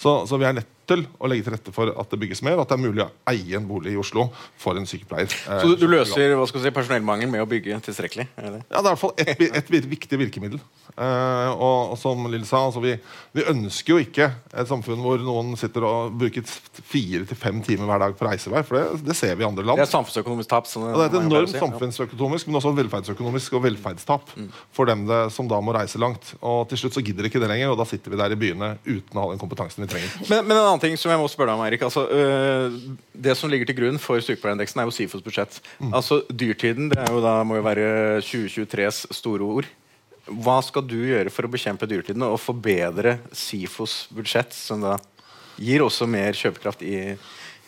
Så, så vi er nødt til å legge til rette for at det bygges mer, og at det er mulig å eie en bolig i Oslo for en sykepleier. Eh, så du, du løser hva skal si, personellmangel med å bygge tilstrekkelig? Eller? ja, Det er i hvert fall et, et viktig virkemiddel. Eh, og, og som Lill sa, altså vi, vi ønsker jo ikke et samfunn hvor noen sitter og bruker fire til fem timer hver dag på reisevei, for det, det ser vi i andre land. Det er samfunnsøkonomisk tap. Sånn, Og det er et enormt si. Ja. samfunnsøkonomisk, men også velferdsøkonomisk og velferdstap for dem det, som da må reise langt. Og til slutt så gidder ikke det lenger, og da sitter vi der i byene uten å ha den kompetansen vi trenger. Men, men en annen ting som jeg må spørre deg om, Erik. Altså, øh, det som ligger til grunn for sykepleierindeksen, er jo SIFOs budsjett. Altså, Dyrtiden det er jo da, må jo være 2023s store ord. Hva skal du gjøre for å bekjempe dyrtiden og forbedre SIFOs budsjett, som da gir også mer kjøpekraft i,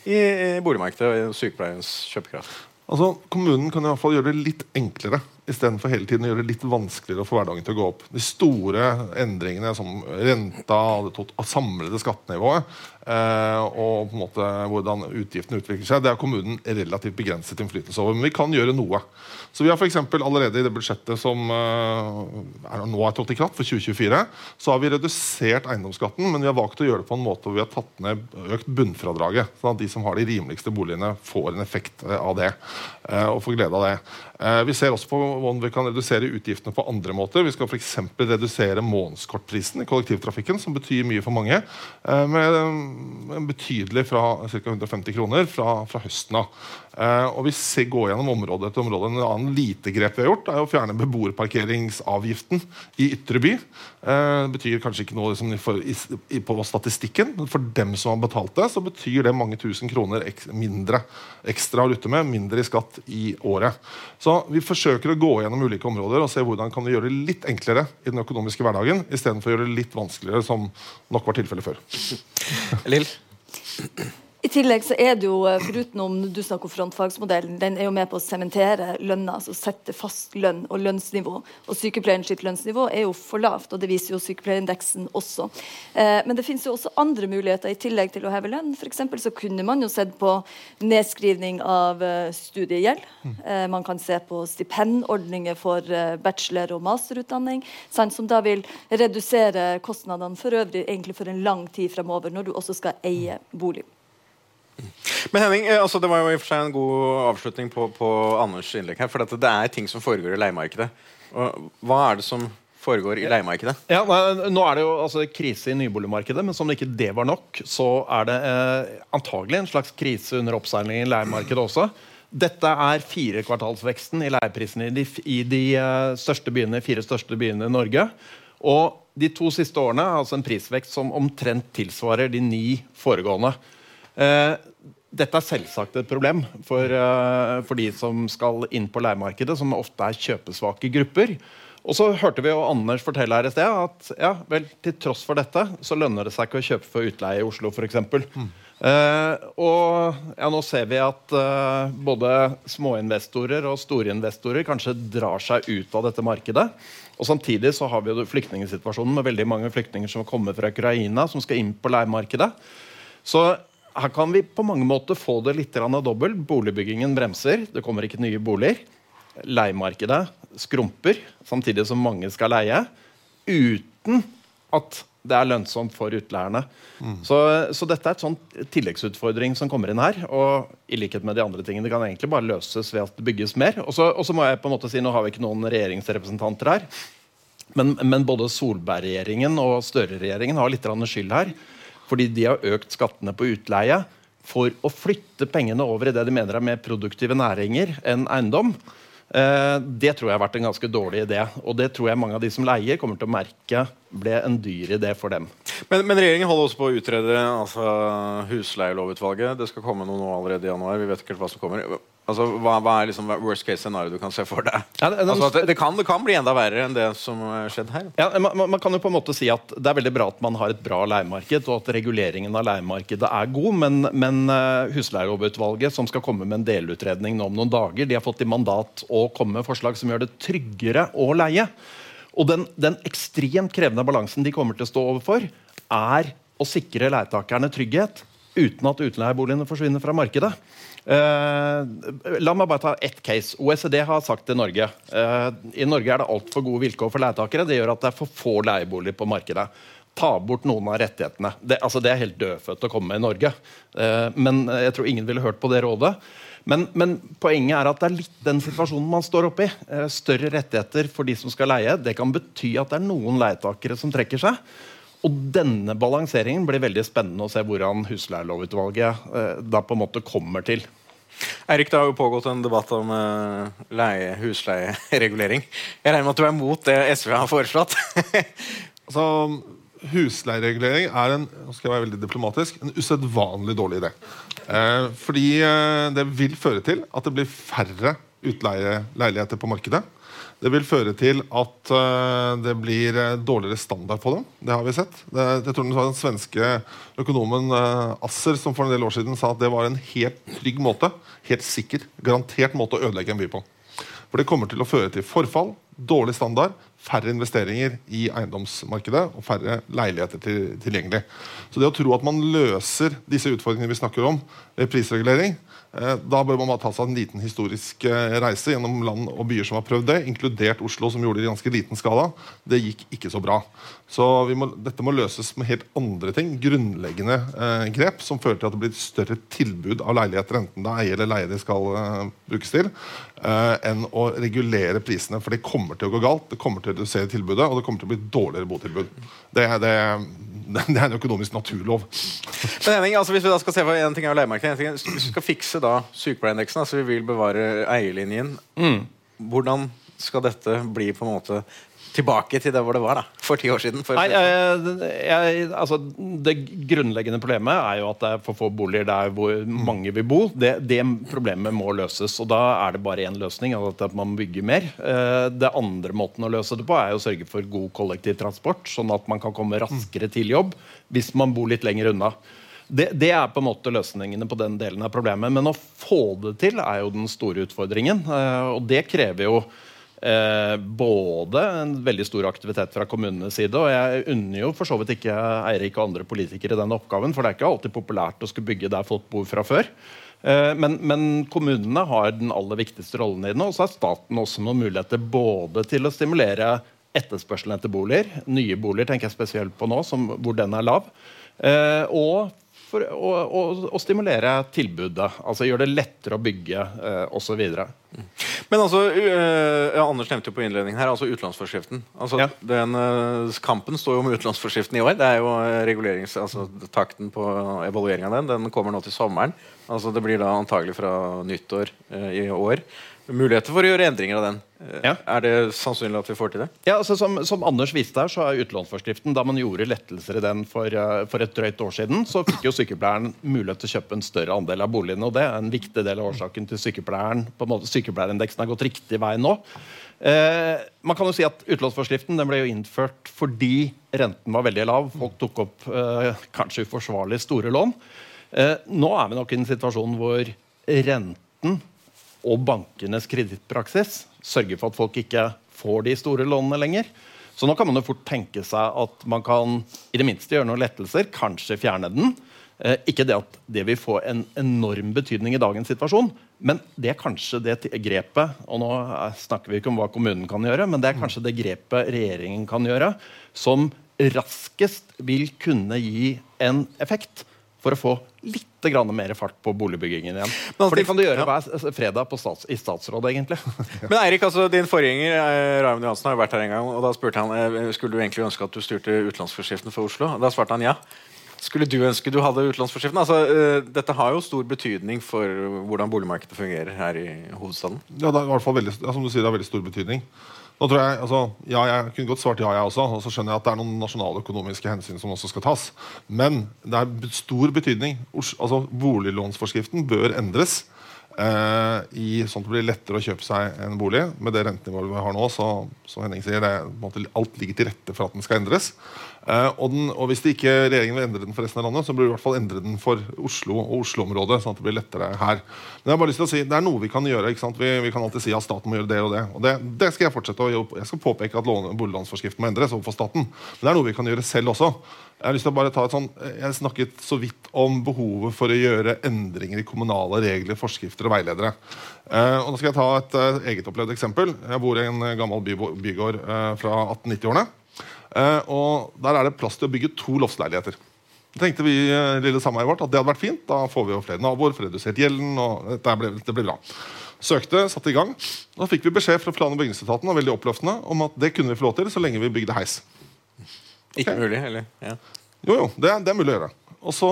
i boligmarkedet og sykepleierens kjøpekraft? Altså, Kommunen kan i hvert fall gjøre det litt enklere istedenfor hele tiden å gjøre det litt vanskeligere å få hverdagen til å gå opp. De store endringene som renta, det tot- samlede skattenivået og på en måte hvordan utgiftene utvikler seg, det har kommunen relativt begrenset innflytelse over. Men vi kan gjøre noe. Så vi har for allerede i det budsjettet som eh, er, nå er trådt i kraft for 2024, så har vi redusert eiendomsskatten, men vi har valgt å gjøre det på en måte hvor vi har tatt ned økt bunnfradraget. Sånn at de som har de rimeligste boligene, får en effekt eh, av det. eh, og får glede av det. Eh, Vi ser også på hvordan vi kan redusere utgiftene på andre måter. Vi skal f.eks. redusere månedskortprisen i kollektivtrafikken, som betyr mye for mange. eh, Med betydelig fra ca. 150 kroner fra, fra høsten av. Eh, Og vi ser, går gjennom område etter område. En annen lite grep vi har gjort, er å fjerne beboerparkeringsavgiften i ytre by. Eh, Det betyr kanskje ikke noe liksom, i, i, på statistikken, men for dem som har betalt det, så betyr det mange tusen kroner ek, mindre ekstra å rutte med, mindre i skatt i året. Så vi forsøker å gå gjennom ulike områder og se hvordan kan vi gjøre det litt enklere i den økonomiske hverdagen, istedenfor å gjøre det litt vanskeligere, som nok var tilfellet før. Lill? I tillegg så er det jo, foruten om du snakker om frontfagsmodellen, den er jo med på å sementere lønna, altså sette fast lønn og lønnsnivå. Og sykepleieren sitt lønnsnivå er jo for lavt, og det viser jo sykepleierindeksen også. Eh, men det finnes jo også andre muligheter i tillegg til å heve lønn. Eksempel så kunne man jo sett på nedskrivning av eh, studiegjeld. Eh, man kan se på stipendordninger for eh, bachelor- og masterutdanning, sant, som da vil redusere kostnadene for øvrig egentlig for en lang tid fremover, når du også skal eie bolig. Men Henning, eh, altså Det var jo i og for seg en god avslutning på, på Anders' innlegg. her, For det er ting som foregår i leiemarkedet. Hva er det som foregår i leiemarkedet? Ja, nå er det jo altså, krise i nyboligmarkedet, men som om ikke det var nok, så er det eh, antagelig en slags krise under oppseiling i leiemarkedet også. Dette er firekvartalsveksten i leieprisene i de, i de eh, største byene, fire største byene i Norge. Og de to siste årene altså en prisvekst som omtrent tilsvarer de ni foregående. Eh, dette er selvsagt et problem for, eh, for de som skal inn på leiemarkedet, som ofte er kjøpesvake grupper. Og så hørte vi jo Anders fortelle her i sted at ja, vel, til tross for dette så lønner det seg ikke å kjøpe for utleie i Oslo f.eks. Mm. Eh, og ja, nå ser vi at eh, både småinvestorer og storinvestorer kanskje drar seg ut av dette markedet. Og Samtidig så har vi jo flyktningsituasjonen med veldig mange flyktninger som kommer fra Ukraina, som skal inn på leiemarkedet. Så her kan vi på mange måter få det litt dobbelt. Boligbyggingen bremser, det kommer ikke nye boliger. Leiemarkedet skrumper, samtidig som mange skal leie. Uten at det er lønnsomt for utleierne. Så, så dette er et sånt tilleggsutfordring som kommer inn her. Og i likhet med de andre tingene, det kan egentlig bare løses ved at det bygges mer. Og så må jeg på en måte si, Nå har vi ikke noen regjeringsrepresentanter her. Men, men både Solberg-regjeringen og Støre-regjeringen har litt skyld her. Fordi de har økt skattene på utleie for å flytte pengene over i det de mener er mer produktive næringer enn eiendom. Eh, det tror jeg har vært en ganske dårlig idé. Og det tror jeg mange av de som leier, kommer til å merke ble en dyr idé for dem. Men, men regjeringen holder også på å utrede altså, husleielovutvalget. Det skal komme noe nå allerede i januar. Vi vet ikke hva som kommer. Altså, hva, hva er liksom worst case scenario du kan se for deg? Ja, det- altså, at det, det, kan, det kan bli enda verre enn det som har skjedd her. Ja, man, man- man kan jo på en måte si at Det er veldig bra at man har et bra leiemarked, og at reguleringen av leiemarkedet er god, men, men eh, husleielovutvalget, som skal komme med en delutredning nå om noen dager, de har fått i mandat å komme med forslag som gjør det tryggere å leie. Og den, den ekstremt krevende balansen de kommer til å stå overfor, er å sikre leietakerne trygghet uten at utleieboligene forsvinner fra markedet. Eh, la meg bare ta ett case. OECD har sagt til Norge uh, I Norge er det altfor gode vilkår for leietakere. Det gjør at det er for få leieboliger på markedet. Ta bort noen av rettighetene. Det, altså det er helt dødfødt å komme med i Norge. Uh, men jeg tror ingen ville hørt på det rådet. Men, men poenget er at det er litt den situasjonen man står oppe i. Større rettigheter for de som skal leie. Det kan bety at det er noen leietakere som trekker seg. Og denne balanseringen blir veldig spennende å se hvordan husleielovutvalget eh, da på en måte kommer til. Eirik, det har jo pågått en debatt om uh, leie, husleieregulering. Jeg regner med at du er mot det SV har foreslått? Altså, Husleieregulering er en nå skal jeg være veldig diplomatisk, en usedvanlig dårlig idé. Eh, fordi eh, det vil føre til at det blir færre utleieleiligheter på markedet. Det vil føre til at eh, det blir eh, dårligere standard på dem. Det har vi sett. Det, jeg tror det var Den svenske økonomen eh, Asser som for en del år siden sa at det var en helt trygg måte, helt sikker, garantert måte å ødelegge en by på. For det kommer til å føre til forfall, dårlig standard, færre investeringer i eiendomsmarkedet og færre leiligheter til, tilgjengelig. Så det å tro at man løser disse utfordringene vi snakker om ved prisregulering, da bør man bare ta seg en liten historisk eh, reise gjennom land og byer som har prøvd det, inkludert Oslo, som gjorde det i ganske liten skala. Det gikk ikke så bra. Så må, dette må løses med helt andre ting. Grunnleggende eh, grep som fører til at det blir et større tilbud av leiligheter, enten det er eie eller leie de skal eh, brukes til, eh, enn å regulere prisene. For det kommer til å gå galt. Det kommer til å redusere tilbudet, og det kommer til å bli dårligere botilbud. Det, det, det er en økonomisk naturlov. Men Henning, altså hvis vi da skal se for en ting er leiemarkedet, en ting Hvis vi skal fikse da sykepleierindeksen, altså vi vil bevare eierlinjen, hvordan skal dette bli på en måte tilbake til det hvor det var da, for ti år siden? Nei, jeg, jeg, altså, det grunnleggende problemet er jo at det er for få boliger der hvor mange vil bo. Det, det problemet må løses. og Da er det bare én løsning, altså at man bygger mer. Eh, Det andre måten å løse det på er å sørge for god kollektivtransport, sånn at man kan komme raskere til jobb hvis man bor litt lenger unna. Det, det er på en måte løsningene på den delen av problemet. Men å få det til er jo den store utfordringen. eh, Og det krever jo Eh, både en veldig stor aktivitet fra kommunenes side, og jeg unner jo for så vidt ikke Eirik og andre politikere den oppgaven, for det er ikke alltid populært å skulle bygge der folk bor fra før. Eh, men, men kommunene har den aller viktigste rollen i den, og så har staten også noen muligheter både til å stimulere etterspørselen etter boliger, nye boliger tenker jeg spesielt på nå, som, hvor den er lav, eh, og for å, å, å stimulere tilbudet. Altså gjøre det lettere å bygge eh, osv. Men altså, øh, ja, Anders nevnte jo på innledningen her, altså utlånsforskriften. Altså, Ja. den, øh, kampen står jo om utlånsforskriften i år. Det er jo øh, regulerings, altså Takten på evaluering av den den kommer nå til sommeren. Altså Det blir da antagelig fra nyttår øh, i år. Muligheter for å gjøre endringer av den. Ja. Er det sannsynlig at vi får til det? Ja, altså som, som Anders viste her, så er utlånsforskriften Da man gjorde lettelser i den for, eh, for et drøyt år siden, så fikk jo sykepleieren mulighet til å kjøpe en større andel av boligene. Og det er en viktig del av årsaken til sykepleieren på en måte Sykepleierindeksen har gått riktig vei nå. Eh, man kan jo si at Utlånsforskriften den ble jo innført fordi renten var veldig lav. Folk tok opp eh, kanskje uforsvarlig store lån. Eh, nå er vi nok i en situasjon hvor renten og bankenes kredittpraksis sørger for at folk ikke får de store lånene lenger. Så nå kan man jo fort tenke seg at man kan i det minste gjøre noen lettelser, kanskje fjerne den. Eh, ikke det at det vil få en enorm betydning i dagens situasjon, men det er kanskje det grepet Og nå eh, snakker vi ikke om hva kommunen kan gjøre, men det er kanskje det grepet regjeringen kan gjøre, som raskest vil kunne gi en effekt for å få litt grann mer fart på boligbyggingen igjen. Men For det kan du gjøre ja. hver fredag på stats, i statsråd, egentlig. Men Eirik, altså, din forgjenger eh, Raymond Johansen har jo vært her en gang. og Da spurte han eh, skulle du egentlig ønske at du styrte utenlandsforskriften for Oslo. Da svarte han ja. Skulle du ønske du hadde utenlandsforskriften? Altså, eh, dette har jo stor betydning for hvordan boligmarkedet fungerer her i hovedstaden. Ja, det er i hvert fall veldig, ja, som du sier, det har veldig stor betydning. Nå tror jeg, altså, ja, jeg kunne godt svart ja, jeg også. Og så skjønner jeg at det er noen nasjonaløkonomiske hensyn som også skal tas. Men det er stor betydning. Altså, Boliglånsforskriften bør endres. Uh, i, sånn at det blir lettere å kjøpe seg en bolig. Med det rentenivået vi har nå, så som Henning sier, det, alt ligger til rette for at den skal endres. Eh, og, den, og hvis det ikke regjeringen vil endre den for resten av landet, så bør vi i hvert fall endre den for Oslo og Oslo-området. sånn at det blir lettere her. Men jeg har bare lyst til å si, det er noe vi kan gjøre. ikke sant? Vi, vi kan alltid si at staten må gjøre det og det. Og det, det skal jeg fortsette å gjøre. Jeg skal påpeke at boliglånsforskriften må endres overfor staten. Men det er noe vi kan gjøre selv også. Jeg har lyst til å bare ta et sånn, jeg snakket så vidt om behovet for å gjøre endringer i kommunale regler, forskrifter og veiledere. Eh, og nå skal jeg ta et eh, eget opplevd eksempel. Jeg bor i en gammel by, bygård fra 1890-årene. Eh, og Der er det plass til å bygge to loftsleiligheter. Tenkte vi eh, lille sameiet vårt at det hadde vært fint. Da får vi jo flere naboer, får redusert gjelden. og dette ble, det ble bra. Søkte, satte i gang. Da fikk vi beskjed fra plan- og bygningsetaten og veldig oppløftende, om at det kunne vi få lov til så lenge vi bygde heis. Ikke mulig, eller? Ja. Jo, jo, det, det er mulig å gjøre. Og så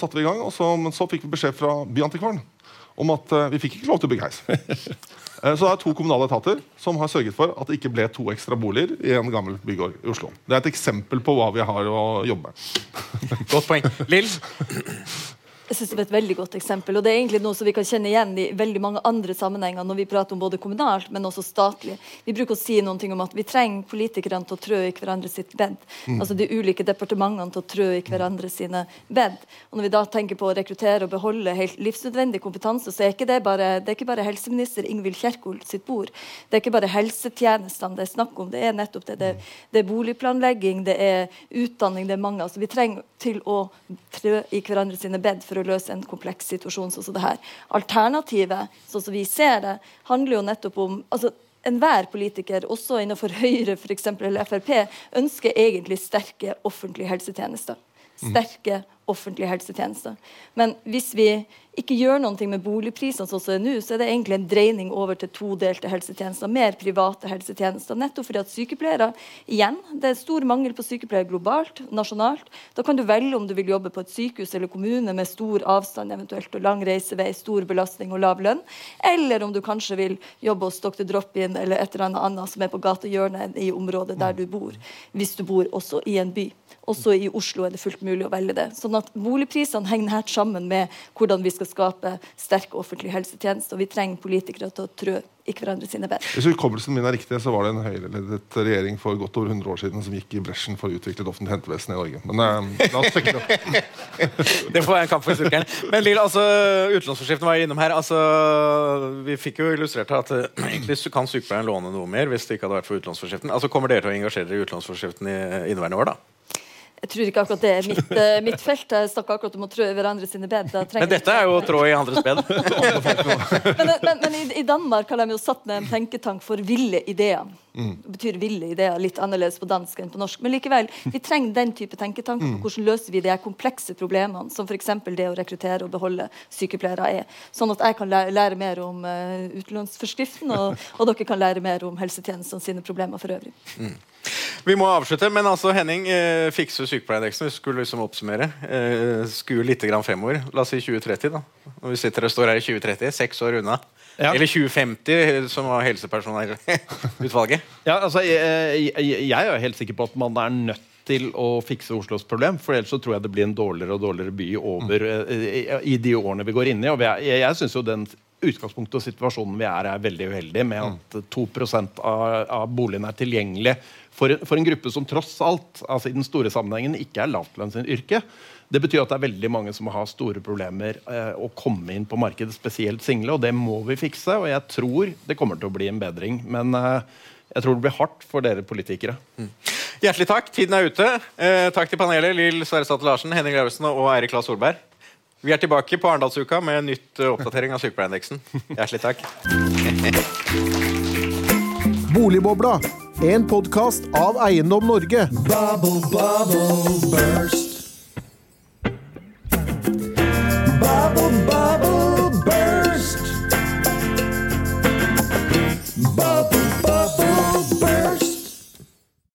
satte vi i gang, så, men så fikk vi beskjed fra Byantikvaren om at uh, vi fikk ikke lov til å bygge heis. Eh, så det er to kommunale etater som har sørget for at det ikke ble to ekstra boliger i en gammel bygård i Oslo. Det er et eksempel på hva vi har å jobbe med. Godt poeng. Lill? Jeg synes det var et veldig godt eksempel, og det er egentlig noe som vi kan kjenne igjen i veldig mange andre sammenhenger når vi prater om både kommunalt, men også statlig. Vi bruker å si noen ting om at vi trenger politikerne til å trø i hverandre sitt bed. Altså de ulike departementene til å trø i hverandre sine bed. Og når vi da tenker på å rekruttere og beholde helt livsnødvendig kompetanse, så er ikke det bare, det er ikke bare helseminister Ingvild Kjerkol sitt bord. Det er ikke bare helsetjenestene det er snakk om, det er nettopp det. Det, det er boligplanlegging, det er utdanning, det er mange. Altså vi trenger til å trø i hverandre sine bed for å løse en kompleks situasjon sånn som det her. Alternativet, sånn som vi ser det, handler jo nettopp om altså Enhver politiker, også innenfor Høyre for eksempel, eller Frp, ønsker egentlig sterke offentlige helsetjenester. Sterke offentlige helsetjenester. Men hvis vi ikke gjør noe med boligprisene sånn som det er nå, så er det egentlig en dreining over til todelte helsetjenester, mer private helsetjenester. Nettopp fordi at sykepleiere igjen, det er stor mangel på sykepleiere globalt, nasjonalt. Da kan du velge om du vil jobbe på et sykehus eller kommune med stor avstand eventuelt, og lang reisevei, stor belastning og lav lønn, eller om du kanskje vil jobbe hos Dr. Drop-In eller et eller annet annet som er på gatehjørnet i området der du bor, hvis du bor også i en by. Også i Oslo er det fullt mulig å velge det. Sånn at Boligprisene henger nært sammen med hvordan vi skal skape sterke offentlige helsetjenester. Og vi trenger politikere til å trø i hverandre sine ben. Hvis hukommelsen min er riktig, så var det en høyreledet regjering for godt over 100 år siden som gikk i bresjen for å utvikle det offentlige hentevesenet i Norge. Men eh, la oss sjekke det opp. Det får være en kamp for sulkeren. Men Lill, altså, utlånsforskriften var jeg innom her. Altså, vi fikk jo illustrert at hvis egentlig kan sykepleieren låne noe mer hvis det ikke hadde vært for utlånsforskriften. Altså, kommer dere til å engasjere dere i utlånsforskriften i inneværende år, da? Jeg tror ikke akkurat det er mitt, eh, mitt felt. Jeg snakker akkurat om å trå i hverandre sine bed. Da Men dette er jo å trå i andres bed. Men, men, men i, i Danmark har de jo satt ned en tenketank for ville ideer. Det betyr ville ideer, litt annerledes på dansk enn på norsk. Men likevel, vi trenger den type tenketank på hvordan løser vi de komplekse problemene, som f.eks. det å rekruttere og beholde sykepleiere er. Sånn at jeg kan lære, mer om uh, utlånsforskriften, og, og dere kan lære mer om helsetjenestene sine problemer for øvrig. Vi må avslutte, men altså Henning eh, fikser sykepleierindeksen. Vi skulle liksom oppsummere. Eh, skue litt grann fremover. La oss si 2030, da. Når vi sitter og står her i 2030, seks år unna. Ja. Eller 2050, som var helsepersonellutvalget. Ja, altså, jeg, jeg, jeg er jo helt sikker på at man er nødt til å fikse Oslos problem. For ellers så tror jeg det blir en dårligere og dårligere by over mm. i, i de årene vi går inn i. Og jeg, jeg, jeg synes jo den utgangspunktet og situasjonen vi er, er veldig uheldig, med at 2 av, av boligene er tilgjengelig for, for en gruppe som tross alt, altså i den store sammenhengen, ikke er lavtlønnsyrke. Det betyr at det er veldig mange som har store problemer eh, å komme inn på markedet, spesielt single, og det må vi fikse. Og jeg tror det kommer til å bli en bedring. Men eh, jeg tror det blir hardt for dere politikere. Hjertelig takk. Tiden er ute. Eh, takk til panelet. Lill Sverre Statte Larsen, Henning Lauritzen og Eirik Lass Solberg. Vi er tilbake på Arendalsuka med en nytt eh, oppdatering av sykepleierindeksen. Hjertelig takk. Boligbobla, en podkast av Eiendom Norge. Bubble, bubble, burst. Bubble, bubble, burst. Bubble.